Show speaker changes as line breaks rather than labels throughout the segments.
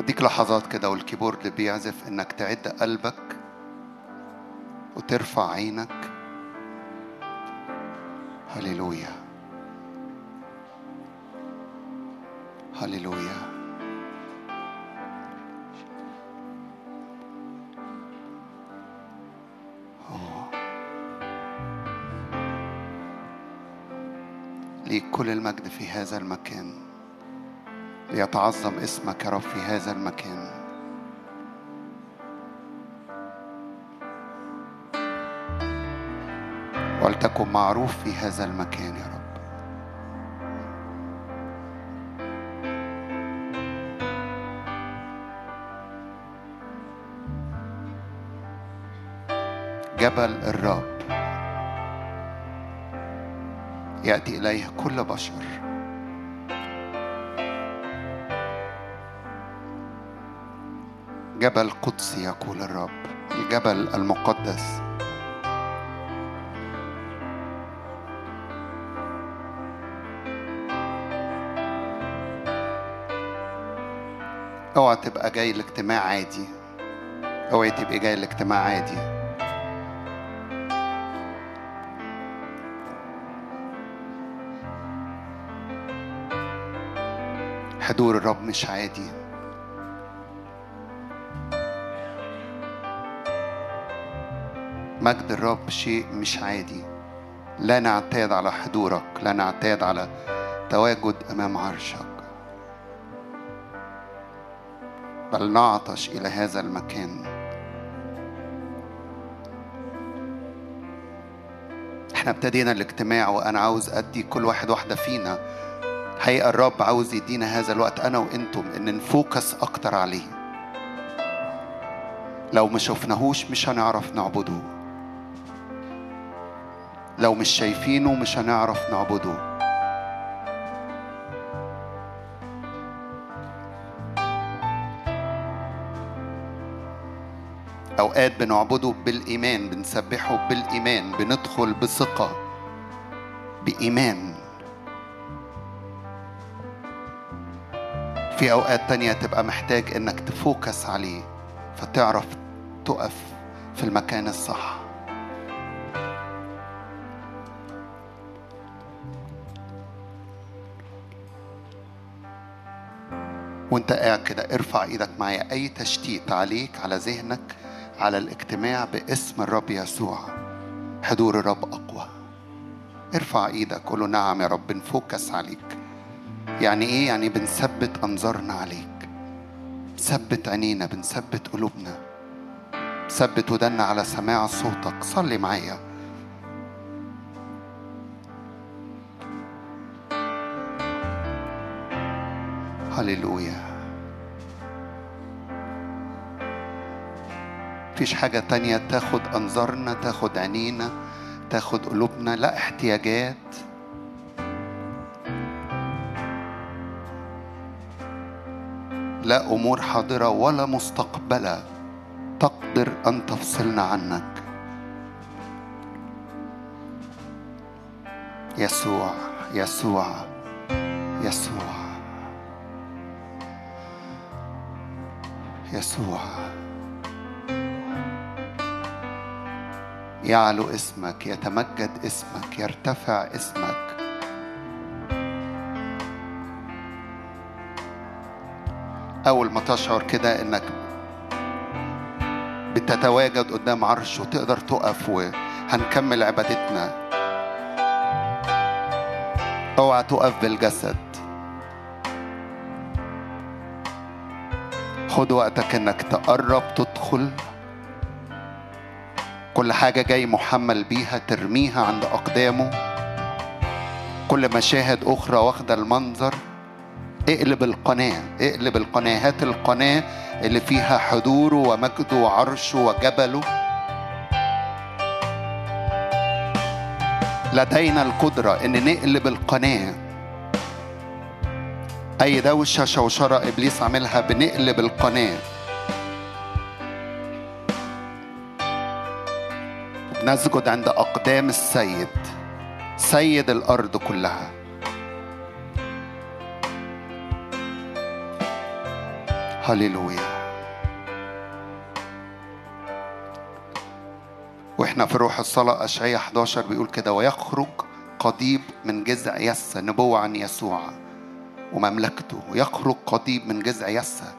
اديك لحظات كده والكيبورد بيعزف إنك تعد قلبك وترفع عينك. هللويا. هللويا. ليك كل المجد في هذا المكان. ليتعظم اسمك يا رب في هذا المكان. ولتكن معروف في هذا المكان يا رب. جبل الرب يأتي إليه كل بشر. جبل قدسي يقول الرب الجبل المقدس. اوعى تبقى جاي الاجتماع عادي. اوعي تبقى جاي الاجتماع عادي. حضور الرب مش عادي. مجد الرب شيء مش عادي. لا نعتاد على حضورك لا نعتاد على تواجد أمام عرشك. بل نعطش إلى هذا المكان. إحنا ابتدينا الاجتماع وأنا عاوز أدي كل واحد واحدة فينا. حقيقة الرب عاوز يدينا هذا الوقت أنا وأنتم إن نفوكس أكتر عليه. لو ما شفناهوش مش هنعرف نعبده. لو مش شايفينه مش هنعرف نعبده. أوقات بنعبده بالإيمان بنسبحه بالإيمان بندخل بثقة بإيمان. في أوقات تانية تبقى محتاج إنك تفوكس عليه فتعرف تقف في المكان الصح. وانت قاعد كده ارفع إيدك معايا. أي تشتيت عليك على ذهنك على الاجتماع باسم الرب يسوع. حضور الرب أقوى. ارفع إيدك قول نعم يا رب بنفوكس عليك. يعني إيه؟ يعني بنثبت أنظارنا عليك. بنثبت عينينا بنثبت قلوبنا. ثبت ودنا على سماع صوتك. صلي معايا. هللويا. مفيش حاجة تانية. تاخد أنظارنا تاخد عينينا تاخد قلوبنا. لا احتياجات. لا أمور حاضرة ولا مستقبلة. تقدر أن تفصلنا عنك. يسوع يسوع يسوع يسوع. يعلو اسمك يتمجد اسمك يرتفع اسمك. أول ما تشعر كده إنك بتتواجد قدام عرش وتقدر تقف وهنكمل عبادتنا. أوعى تقف بالجسد. خد وقتك إنك تقرب تدخل كل حاجة جاي محمل بيها ترميها عند أقدامه. كل مشاهد أخرى واخدة المنظر. اقلب القناة اقلب القناة هات القناة اللي فيها حضوره ومجده وعرشه وجبله. لدينا القدرة إن نقلب القناة. أي دوشة شوشرة إبليس عاملها بنقلب القناة. نسجد عند أقدام السيد سيد الأرض كلها. هللويا. وإحنا في روح الصلاة أشعية 11 بيقول كده ويخرج قضيب من جذع يسى نبوة عن يسوع ومملكته. ويخرج قضيب من جذع يسى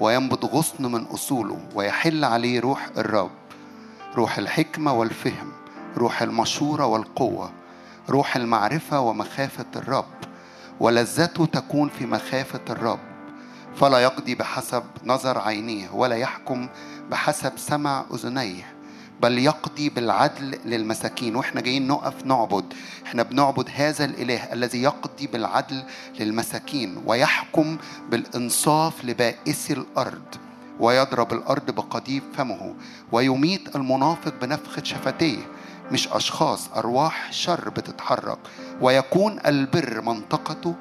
وينبت غصن من أصوله ويحل عليه روح الرب. روح الحكمة والفهم روح المشورة والقوة روح المعرفة ومخافة الرب. ولذته تكون في مخافة الرب. فلا يقضي بحسب نظر عينيه ولا يحكم بحسب سمع أذنيه بل يقضي بالعدل للمساكين. وإحنا جايين نقف نعبد. إحنا بنعبد هذا الإله الذي يقضي بالعدل للمساكين ويحكم بالإنصاف لبائسي الأرض. ويضرب الأرض بقضيب فمه ويميت المنافق بنفخة شفتيه. مش أشخاص أرواح شر بتتحرك. ويكون البر منطقته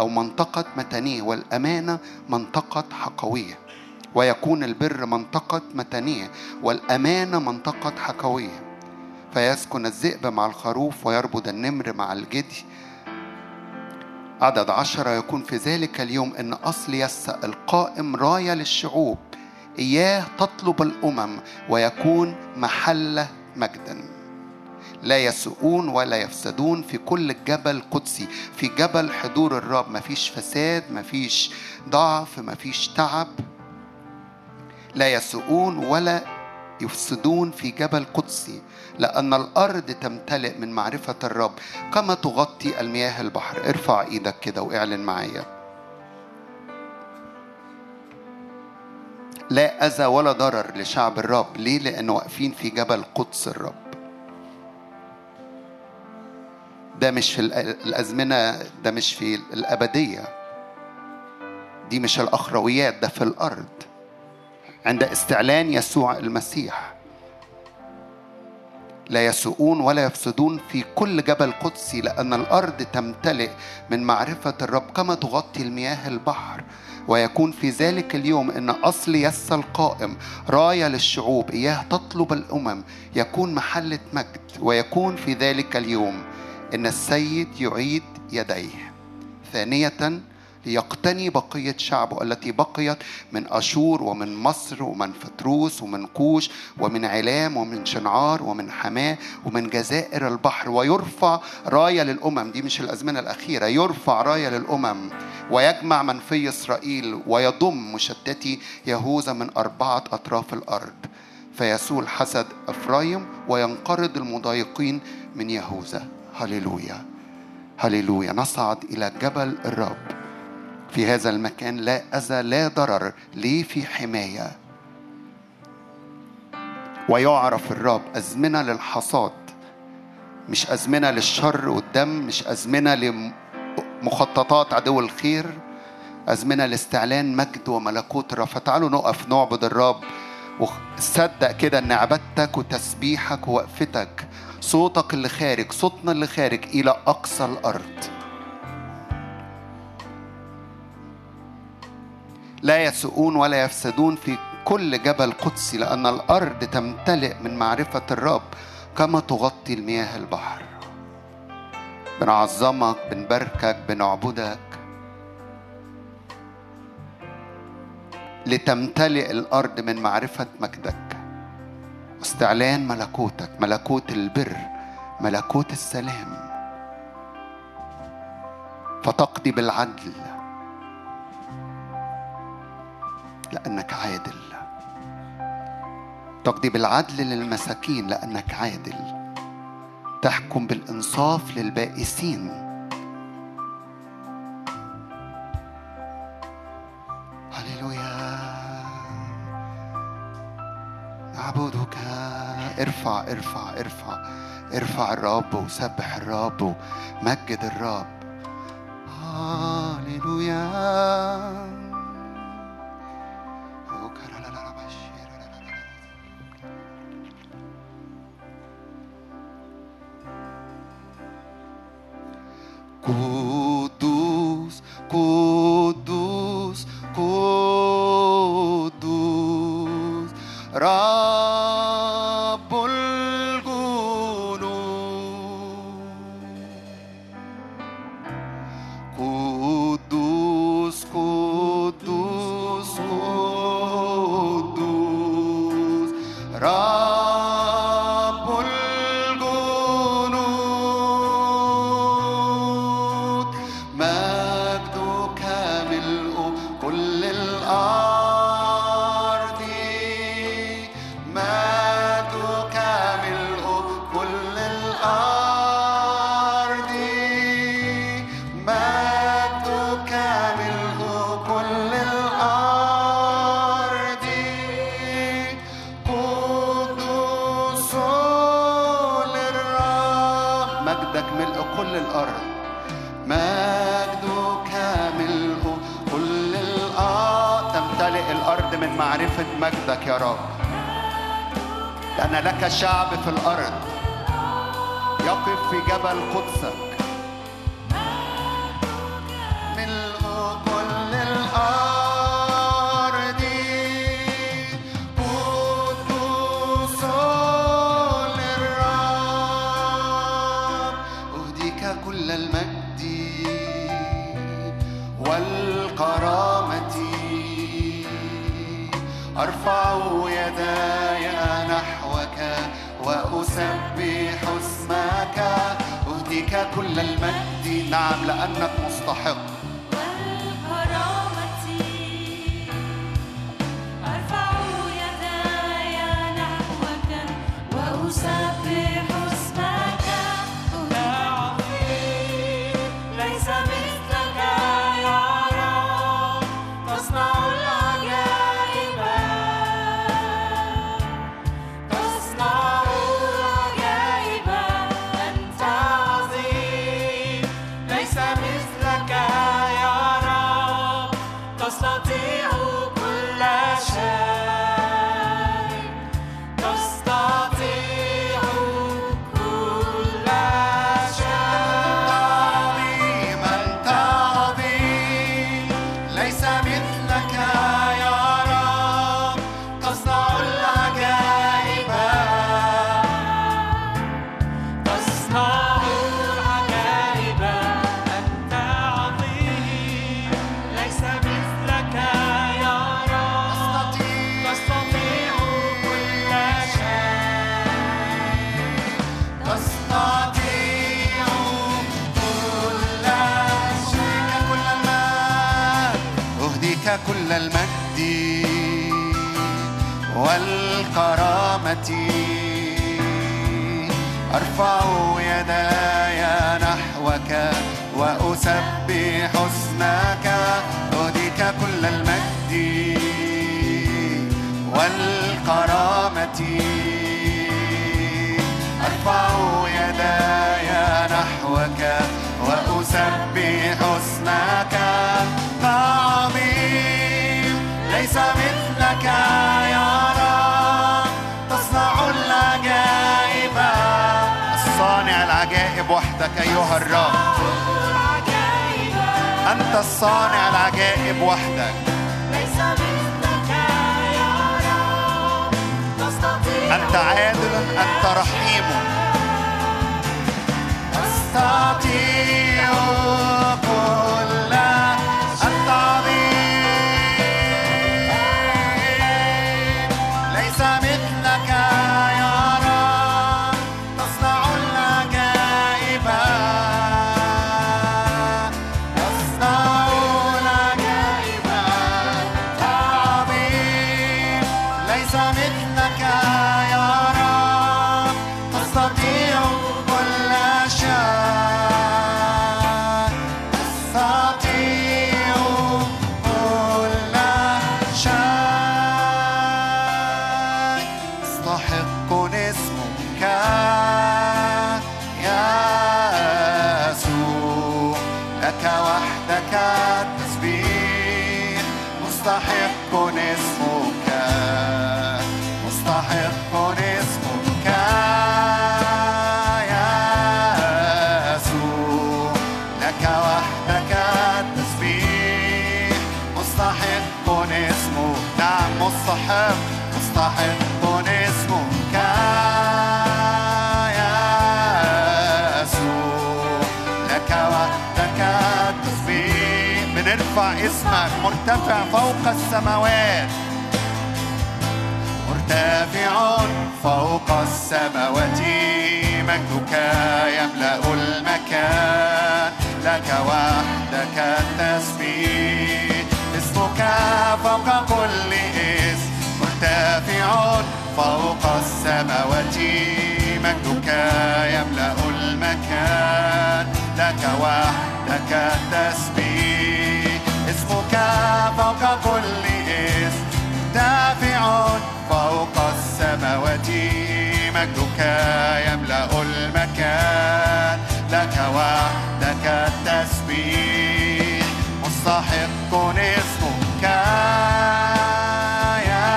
أو منطقة متانيه والأمانة منطقة حقوية. ويكون البر منطقة متانية والأمانة منطقة حكوية فيسكن الذئب مع الخروف ويربض النمر مع الجدي. عدد عشرة يكون في ذلك اليوم إن أصل يسى القائم راية للشعوب. إياه تطلب الأمم ويكون محل مجدا لا يسؤون ولا يفسدون في كل جبل قدسي في جبل حضور الرب مفيش فساد مفيش ضعف مفيش تعب. لا يسوءون ولا يفسدون في جبل قدسي لأن الأرض تمتلئ من معرفة الرب كما تغطي المياه البحر. ارفع إيدك كده وإعلن معايا. لا أذى ولا ضرر لشعب الرب. ليه؟ لأنه واقفين في جبل قدس الرب. ده مش في الأزمنة ده مش في الأبدية. دي مش الأخرويات ده في الأرض. عند استعلان يسوع المسيح. لا يسوءون ولا يفسدون في كل جبل قدسي لأن الأرض تمتلئ من معرفة الرب كما تغطي المياه البحر. ويكون في ذلك اليوم إن أصل يس القائم راية للشعوب إياه تطلب الأمم يكون محله مجد. ويكون في ذلك اليوم إن السيد يعيد يديه. ثانية ليقتني بقية شعبه التي بقيت من أشور ومن مصر ومن فتروس ومن كوش ومن علام ومن شنعار ومن حماة ومن جزائر البحر. ويرفع راية للأمم دي مش الأزمنة الأخيرة يرفع راية للأمم. ويجمع من في إسرائيل ويضم مشتتي يهوذا من أربعة أطراف الأرض. فيسول حسد أفرايم وينقرض المضايقين من يهوذا. هللويا. هللويا. نصعد إلى جبل الرب. في هذا المكان لا أذى لا ضرر ليه في حماية. ويعرف الرب أزمنة للحصاد مش أزمنة للشر والدم مش أزمنة لمخططات عدو الخير أزمنة لاستعلان مجد وملكوت الرب. فتعالوا نقف نعبد الرب وصدق كده إن عبادتك وتسبيحك ووقفتك صوتك اللي خارج صوتنا اللي خارج إلى أقصى الأرض. لا يسؤون ولا يفسدون في كل جبل قدسي لأن الأرض تمتلئ من معرفة الرب كما تغطي المياه البحر. بنعظمك بنباركك بنعبدك لتمتلئ الأرض من معرفة مجدك. واستعلان ملكوتك ملكوت البر ملكوت السلام. فتقضي بالعدل. لأنك عادل. تقضي بالعدل للمساكين لأنك عادل. تحكم بالإنصاف للبائسين. هللويا. نعبدك ارفع ارفع ارفع. ارفع الرب وسبح الرب. ومجد الرب. هللويا. معرفة مجدك يا رب. لأن لك شعب في الأرض يقف في جبل قدسك. أهديك كل المجد نعم لأنك مستحق. أرفع يداي نحوك وأسبح اسمك أهديك كل المجد والكرامة. أرفع يداي نحوك وأسبح وحدك أيها الرب. أنت الصانع العجائب وحدك. أنت عادل أنت رحيم. مرتفع فوق السماوات. مرتفع فوق السماوات. مجدك يملأ المكان. لك وحدك التسبيح. اسمك فوق كل اسم. مرتفع فوق السماوات. مجدك يملأ المكان. لك وحدك التسبيح. فوق كل اسم دافع فوق السماوات مجدك يملأ المكان لك وحدك التسبيح. مستحق اسمك يا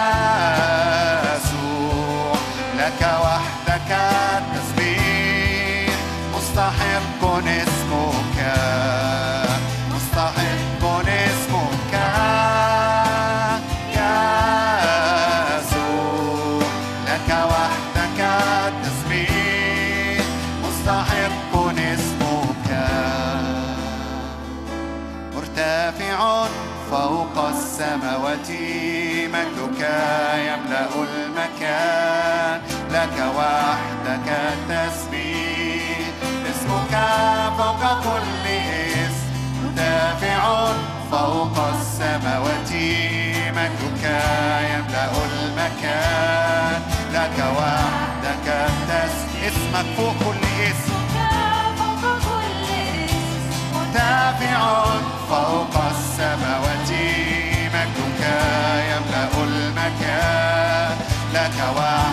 يسوع. لك وحدك التسبيح. مستحق اسمك لك وحدك تسبح اسمك فوق كل اسم. مرتفع فوق السماوات مجدك يملأ المكان لك وحدك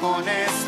con esto.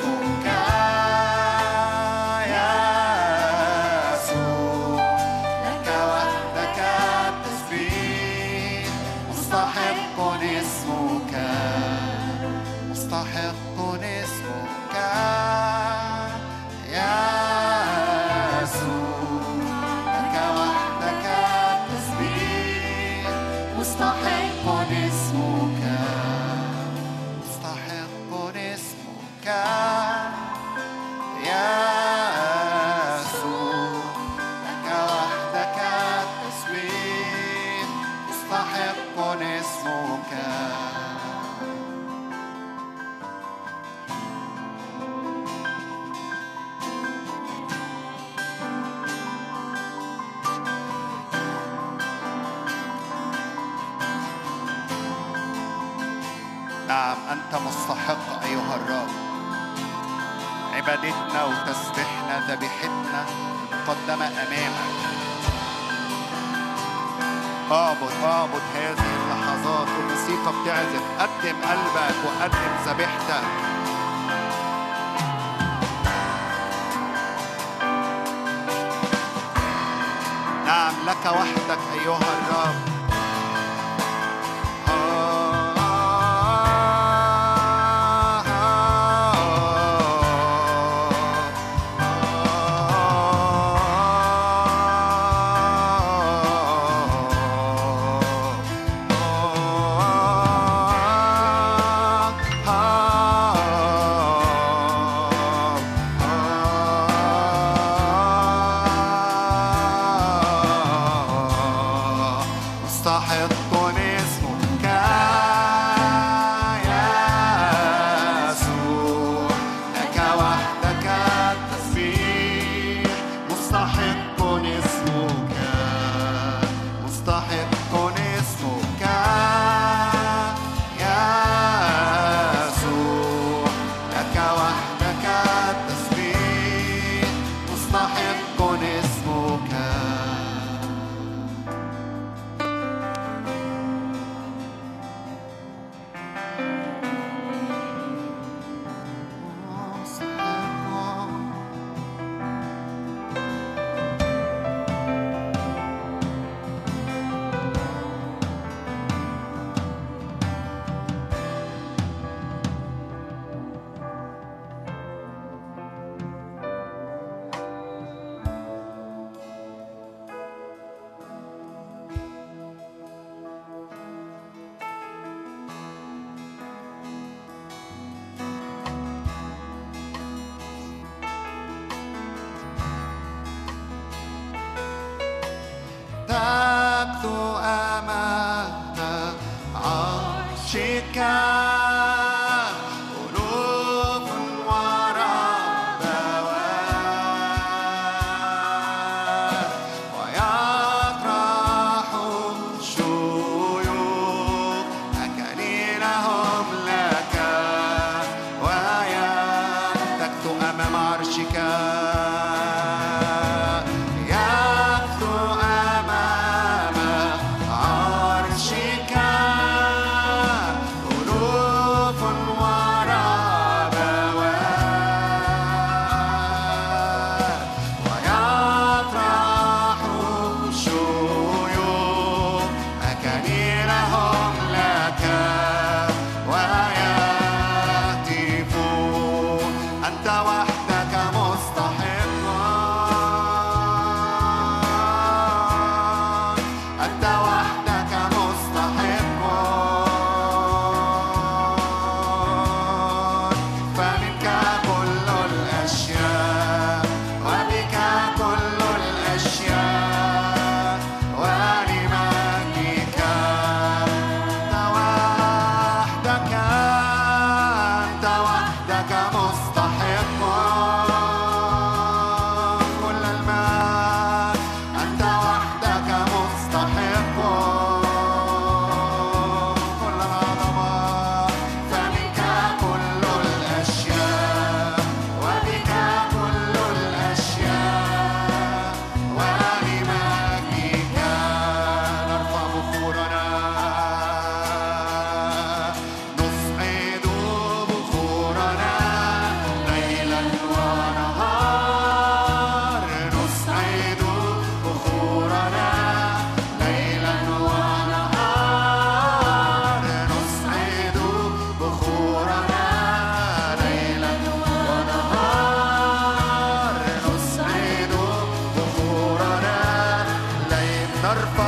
arpa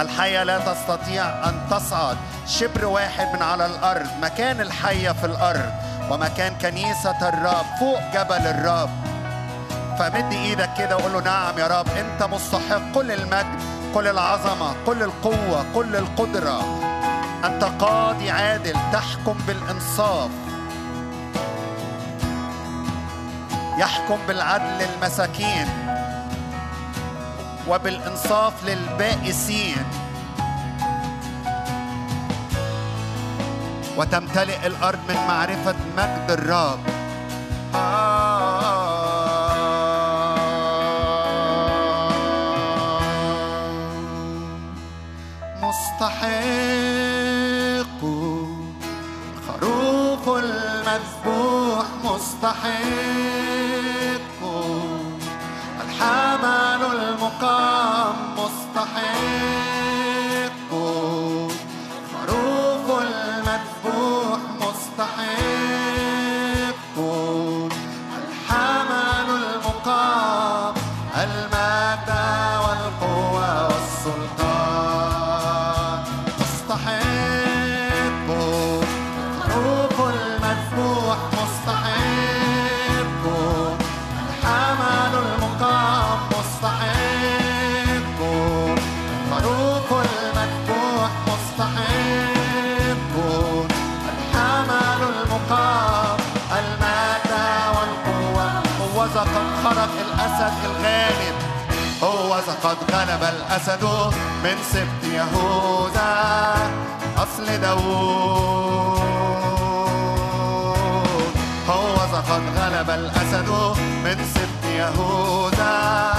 الحية لا تستطيع أن تصعد. شبر واحد من على الأرض مكان الحية في الأرض ومكان كنيسة الرب فوق جبل الرب. فمد إيدك كده وقول له نعم يا رب أنت مستحق كل المجد كل العظمة كل القوة كل القدرة. أنت قاضي عادل تحكم بالإنصاف. يحكم بالعدل المساكين وبالإنصاف للبائسين وتمتلئ الأرض من معرفة مجد الرب. مستحق الأسد من سبط يهوذا أصل داوود هو قد غلب الأسد من سبط يهوذا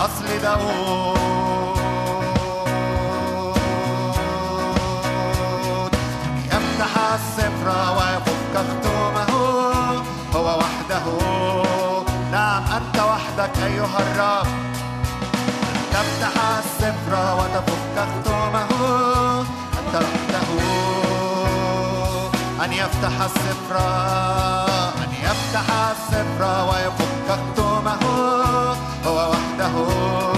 أصل داوود يفتح السفر ويفك ختومه هو وحده. نعم أنت وحدك أيها الرب. تفتح السفر وتفك ختومه أنت وحده أن يفتح السفر أن يفتح السفر ويفك ختومه هو وحده.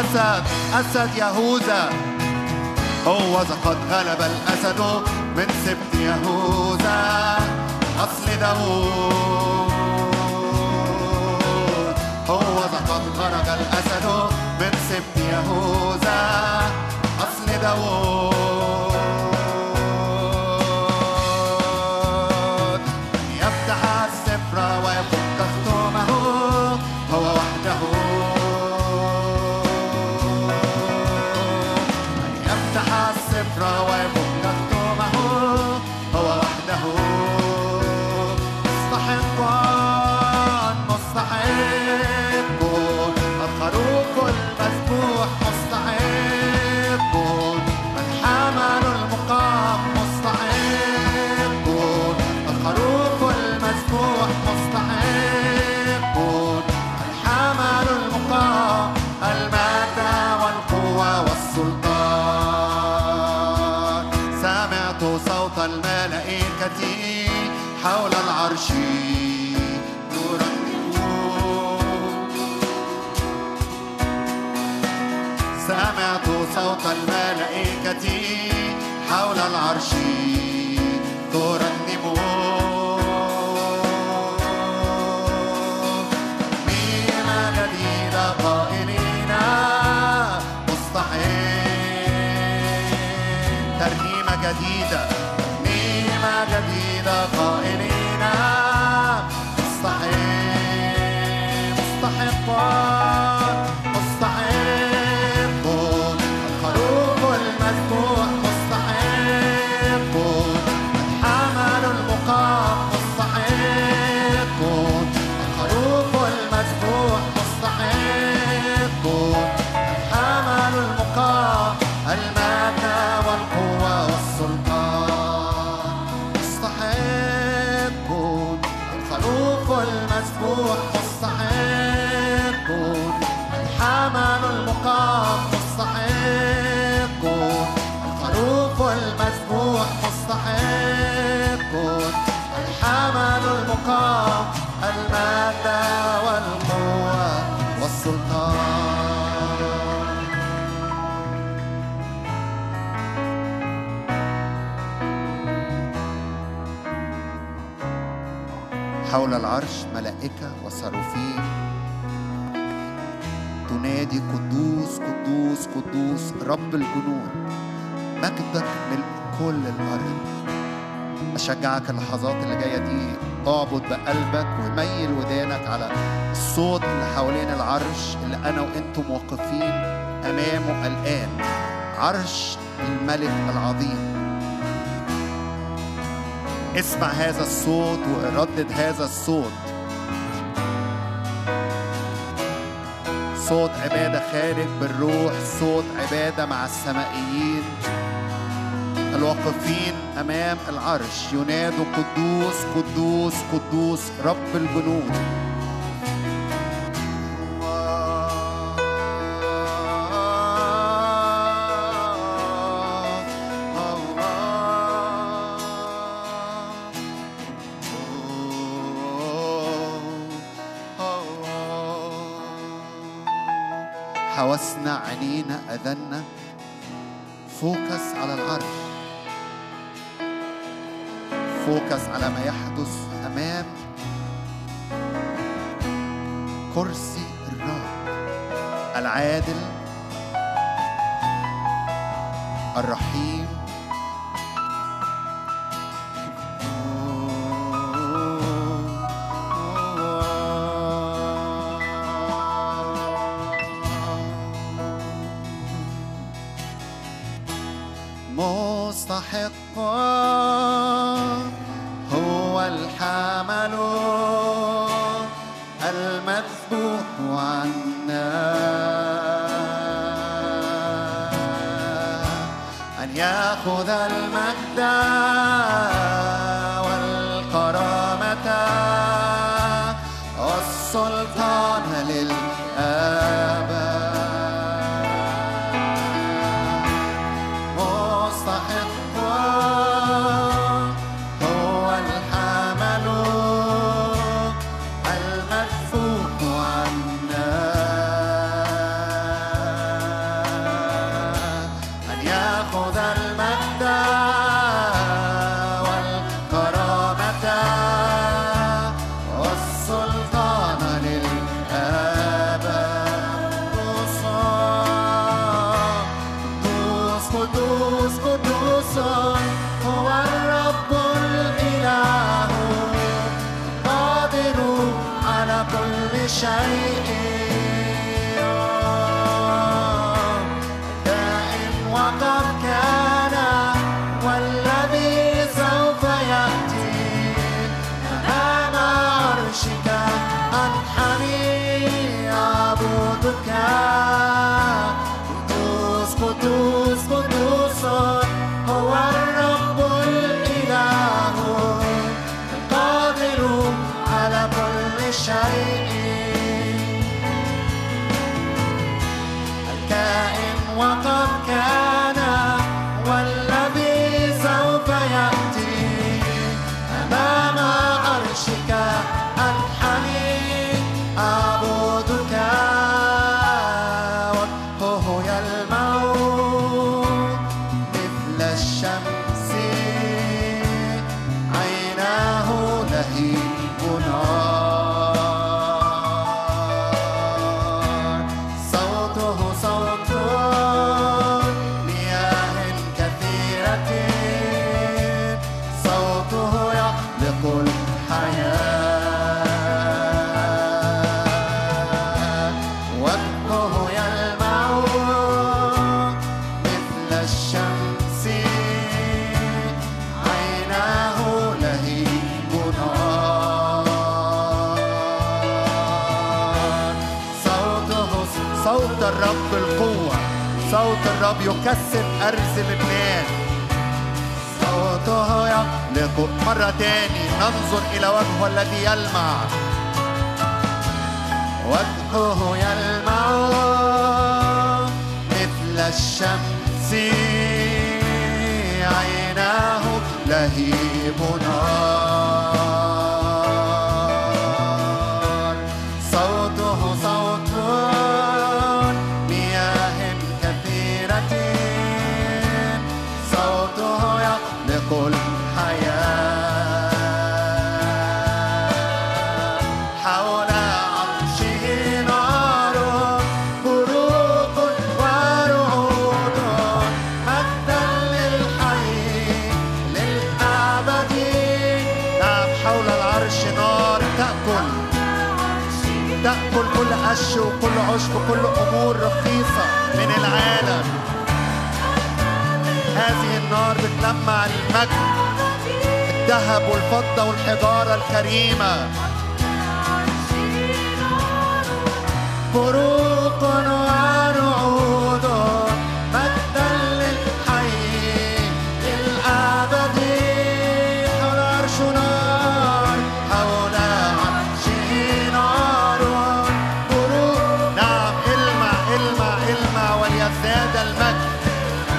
الأسد أسد يهوذا. هو قد غلب الأسد من سبط يهوذا. أصل داوود هو قد خرج الأسد من سبط يهوذا. أصل داوود حول العرش ترنم ترنيمة جديدة قائلين مستحيل؟ ترنيمة جديدة. ملائكة وصاروفين تنادي قدوس قدوس قدوس رب الجنود مجدك ملء كل الأرض أشجعك اللحظات اللي جاية دي. اعبد بقلبك وميل ودانك على الصوت اللي حوالين العرش اللي أنا وأنتم واقفين أمامه الآن. عرش الملك العظيم. اسمع هذا الصوت وردد هذا الصوت. صوت عبادة خارج بالروح صوت عبادة مع السمائيين. الواقفين أمام العرش ينادوا قدوس قدوس قدوس رب الجنود. عينينا أذنا focus على العرش. focus على ما يحدث أمام كرسي الرب العادل الرحيم الرب يكسر أرز لبنان صوته يخلق مرة تاني. ننظر إلى وجهه الذي يلمع. وجهه يلمع مثل الشمس. عيناه لهيب نار عشب وكل أمور رخيصة من العالم. هذه النار بتلمع المجد. الذهب والفضة والحجارة الكريمة.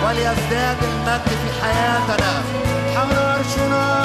وليزداد المجد في حياتنا. حول عرشنا.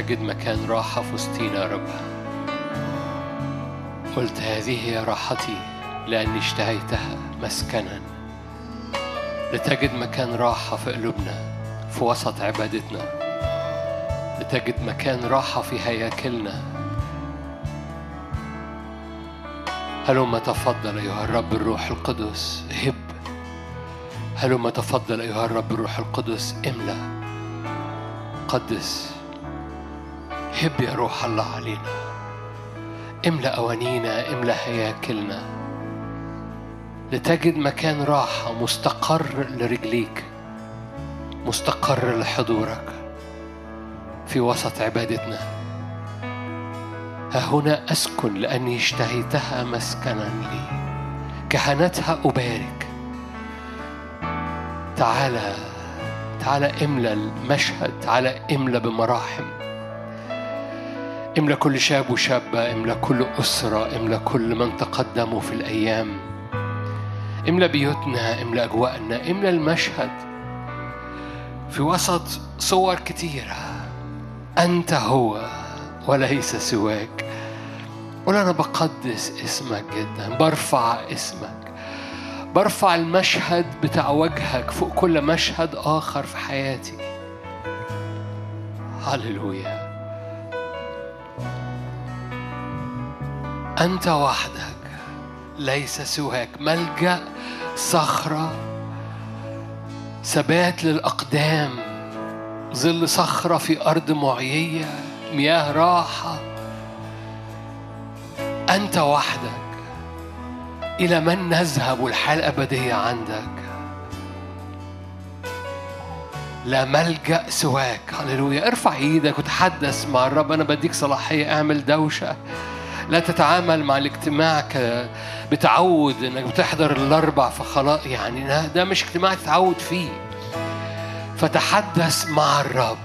لتجد مكان راحة في وسطينا يا رب. قلت هذه هي راحتي لأني اشتهيتها مسكنا. لتجد مكان راحة في قلوبنا في وسط عبادتنا. لتجد مكان راحة في هياكلنا. هلما تفضل أيها الرب الروح القدس هب. هلما تفضل أيها الرب الروح القدس املأ. قدس. هب يا روح الله علينا. املأ أوانينا املأ هياكلنا لتجد مكان راحة مستقر لرجليك مستقر لحضورك في وسط عبادتنا. ها هنا أسكن لأني اشتهيتها مسكنا لي. كهنتها أبارك. تعالى تعالى املى المشهد تعالى املى بمراحم. املى كل شاب وشابة املى كل أسرة املى كل من تقدموا في الأيام. املى بيوتنا املى أجواءنا املى المشهد في وسط صور كتيرة أنت هو وليس سواك. قول أنا بقدس اسمك جدا برفع اسمك. برفع المشهد بتاع وجهك فوق كل مشهد آخر في حياتي. هللويا. أنت وحدك ليس سواك. ملجأ صخرة ثبات للأقدام. ظل صخرة في أرض معيية مياه راحة. أنت وحدك. إلى من نذهب والحياة الأبدية عندك؟ لا ملجأ سواك. هللويا. ارفع إيدك وتحدث مع الرب. أنا بديك صلاحية. اعمل دوشة. لا تتعامل مع الاجتماع بتعود إنك بتحضر الأربع فخلاص يعني ده مش اجتماع تتعود فيه. فتحدث مع الرب.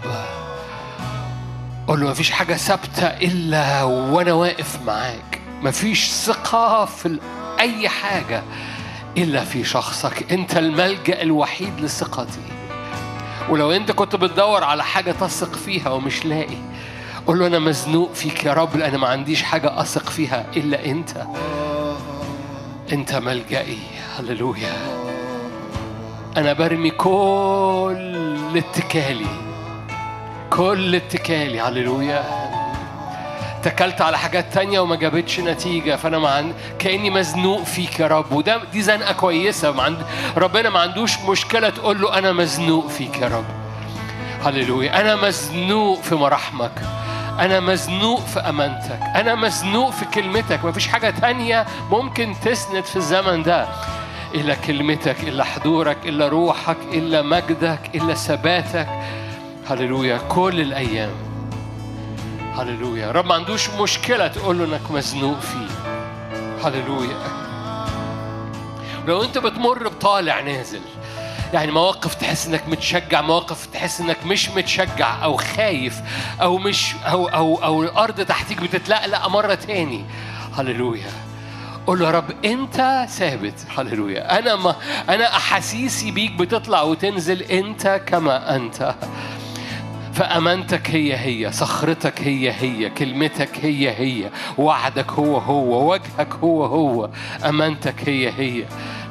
قول له مفيش حاجة ثابتة إلا وأنا واقف معاك. مفيش ثقة في أي حاجة إلا في شخصك. أنت الملجأ الوحيد لثقتي. ولو أنت كنت بتدور على حاجة تثق فيها ومش لاقي قول له أنا مزنوق فيك يا رب لأن ما عنديش حاجة أثق فيها إلا أنت. أنت ملجئي هللويا. أنا برمي كل اتكالي. كل اتكالي. هللويا. اتكلت على حاجات تانية وما جابتش نتيجة فأنا ما عند... كأني مزنوق فيك يا رب. وده دي زنقة كويسة. عند... ربنا ما عندوش مشكلة تقول له أنا مزنوق فيك يا رب. هللويا. أنا مزنوق في مراحمك أنا مزنوق في أمانتك. أنا مزنوق في كلمتك. مفيش حاجة تانية ممكن تسند في الزمن ده. إلا كلمتك إلا حضورك إلا روحك إلا مجدك إلا ثباتك. هللويا. كل الأيام. هللويا. رب ما عندوش مشكلة تقول له إنك مزنوق فيه. هللويا. لو أنت بتمر بطالع نازل يعني مواقف تحس إنك متشجع مواقف تحس إنك مش متشجع أو خايف أو مش أو أو أو الأرض تحتيك بتتلقلق مرة تاني. هللويا. قول له يا رب أنت ثابت. هللويا. أنا ما أنا أحاسيسي بيك بتطلع وتنزل أنت كما أنت. فأمانتك هي هي صخرتك هي هي كلمتك هي هي وعدك هو هو وجهك هو هو أمانتك هي هي.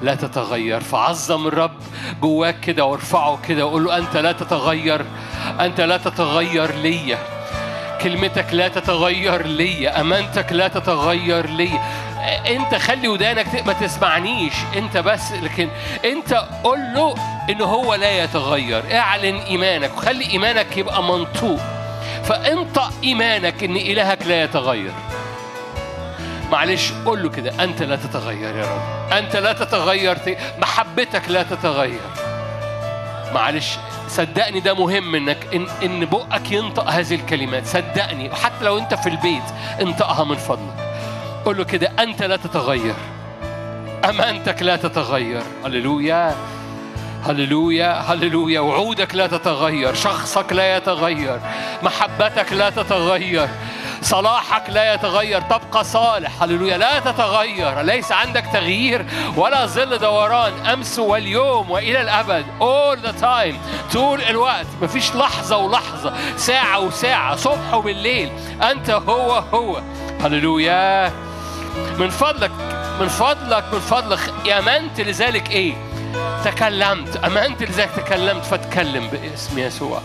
لا تتغير. فعظم الرب جواك كده وارفعه كده وقول له أنت لا تتغير. أنت لا تتغير ليا. كلمتك لا تتغير ليا. أمانتك لا تتغير ليا. أنت خلي ودانك ما تسمعنيش. أنت بس لكن أنت قول له إن هو لا يتغير. اعلن إيمانك وخلي إيمانك يبقى منطوق. فأنطق إيمانك إن إلهك لا يتغير. معلش قول له كده أنت لا تتغير يا رب. أنت لا تتغير محبتك لا تتغير. معلش صدقني ده مهم إنك ان إن بقك ينطق هذه الكلمات. صدقني وحتى لو أنت في البيت انطقها من فضلك. قول له كده أنت لا تتغير. أمانتك لا تتغير. هللويا. هللويا. هللويا. وعودك لا تتغير. شخصك لا يتغير. محبتك لا تتغير. صلاحك لا يتغير. تبقى صالح. هللويا. لا تتغير. ليس عندك تغيير ولا ظل دوران. أمس واليوم وإلى الأبد. All the time. طول الوقت. مفيش لحظة ولحظة. ساعة وساعة. صبح وبالليل. أنت هو هو. هللويا. من فضلك من فضلك من فضلك. أمنت لذلك إيه؟ تكلمت. أمنت لذلك تكلمت. فاتكلم باسم يسوع.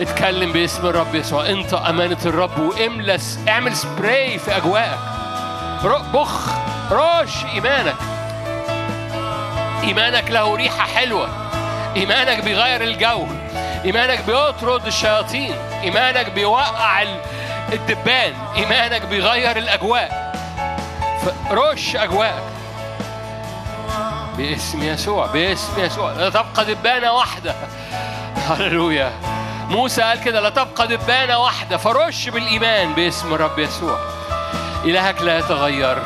اتكلم باسم الرب يسوع. انت أمانة الرب وإملس. اعمل سبراي في أجواءك. ر- بخ. رش إيمانك. إيمانك له ريحة حلوة. إيمانك بيغير الجو. إيمانك بيطرد الشياطين. إيمانك بيوقع ال- الدبان. إيمانك بيغير الأجواء. فرش أجواءك. باسم يسوع. باسم يسوع. لا تبقى دبانة واحدة. هللويا. موسى قال كده لا تبقى دبانه واحدة فرش بالإيمان باسم الرب يسوع. إلهك لا يتغير.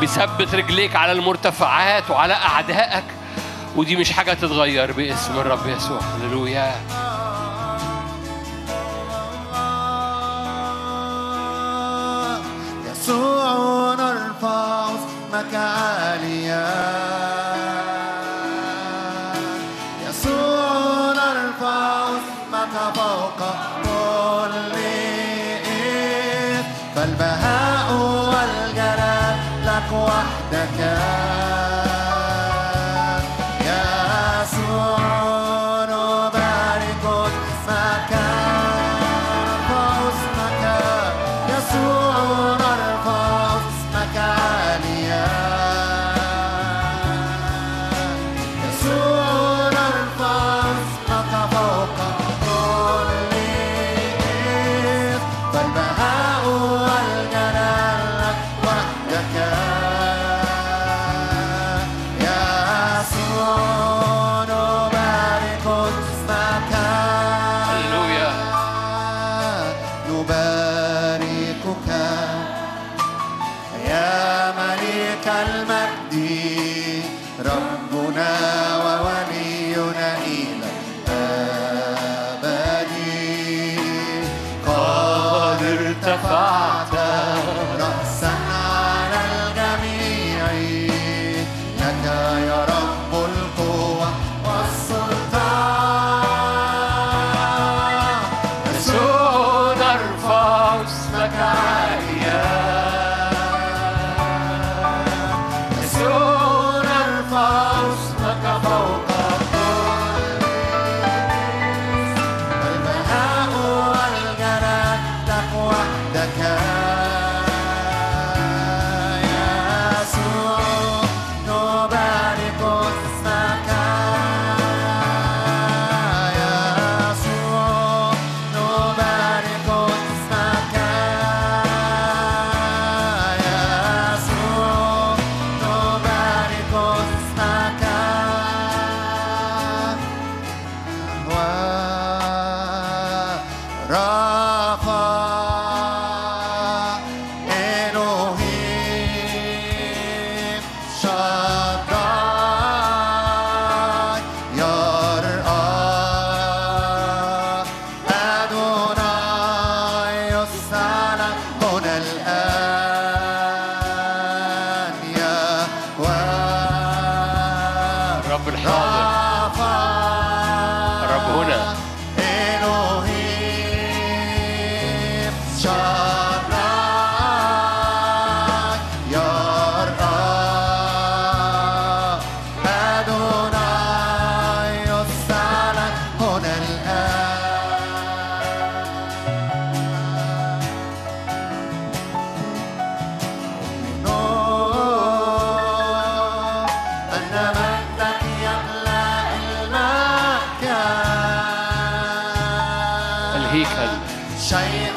بيثبت رجليك على المرتفعات وعلى أعدائك ودي مش حاجة تتغير باسم الرب يسوع. هللويا.
يسوع نرفع اسمك عاليا شيء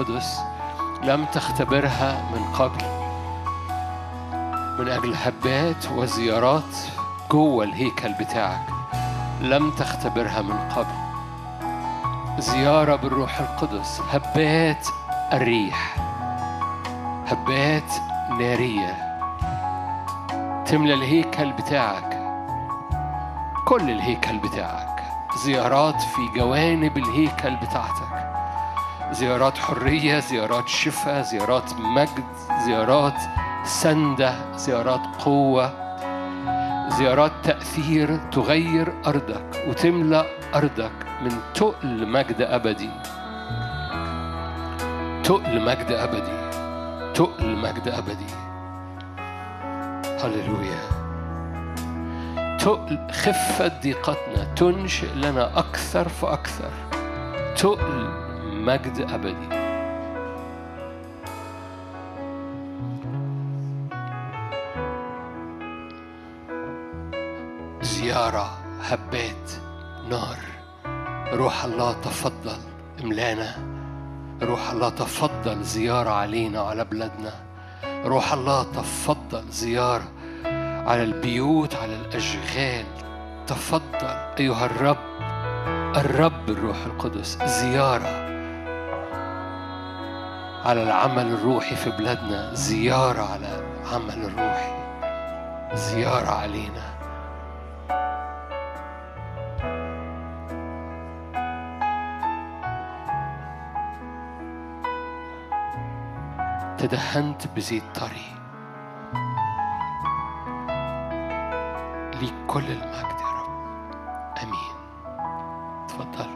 القدس لم تختبرها من قبل. من أجل هبات وزيارات جوه الهيكل بتاعك لم تختبرها من قبل. زيارة بالروح القدس هبات الريح هبات نارية. تملى الهيكل بتاعك كل الهيكل بتاعك. زيارات في جوانب الهيكل بتاعتك. زيارات حرية زيارات شفاء زيارات مجد زيارات سندة زيارات قوة زيارات تأثير تغير أرضك وتملأ أرضك من تقل مجد أبدي. تقل مجد أبدي. تقل مجد أبدي. هللويا. تقل خفة ضيقتنا تنشئ لنا أكثر فأكثر. تقل مجد أبدي. زيارة هبات نار. روح الله تفضل املانا. روح الله تفضل زيارة علينا وعلى بلادنا. روح الله تفضل زيارة على البيوت على الأشغال. تفضل أيها الرب الرب الروح القدس. زيارة على العمل الروحي في بلادنا زيارة على العمل الروحي زيارة علينا. تدهنت بزيت طري ليك كل المجد يا رب. آمين. تفضل.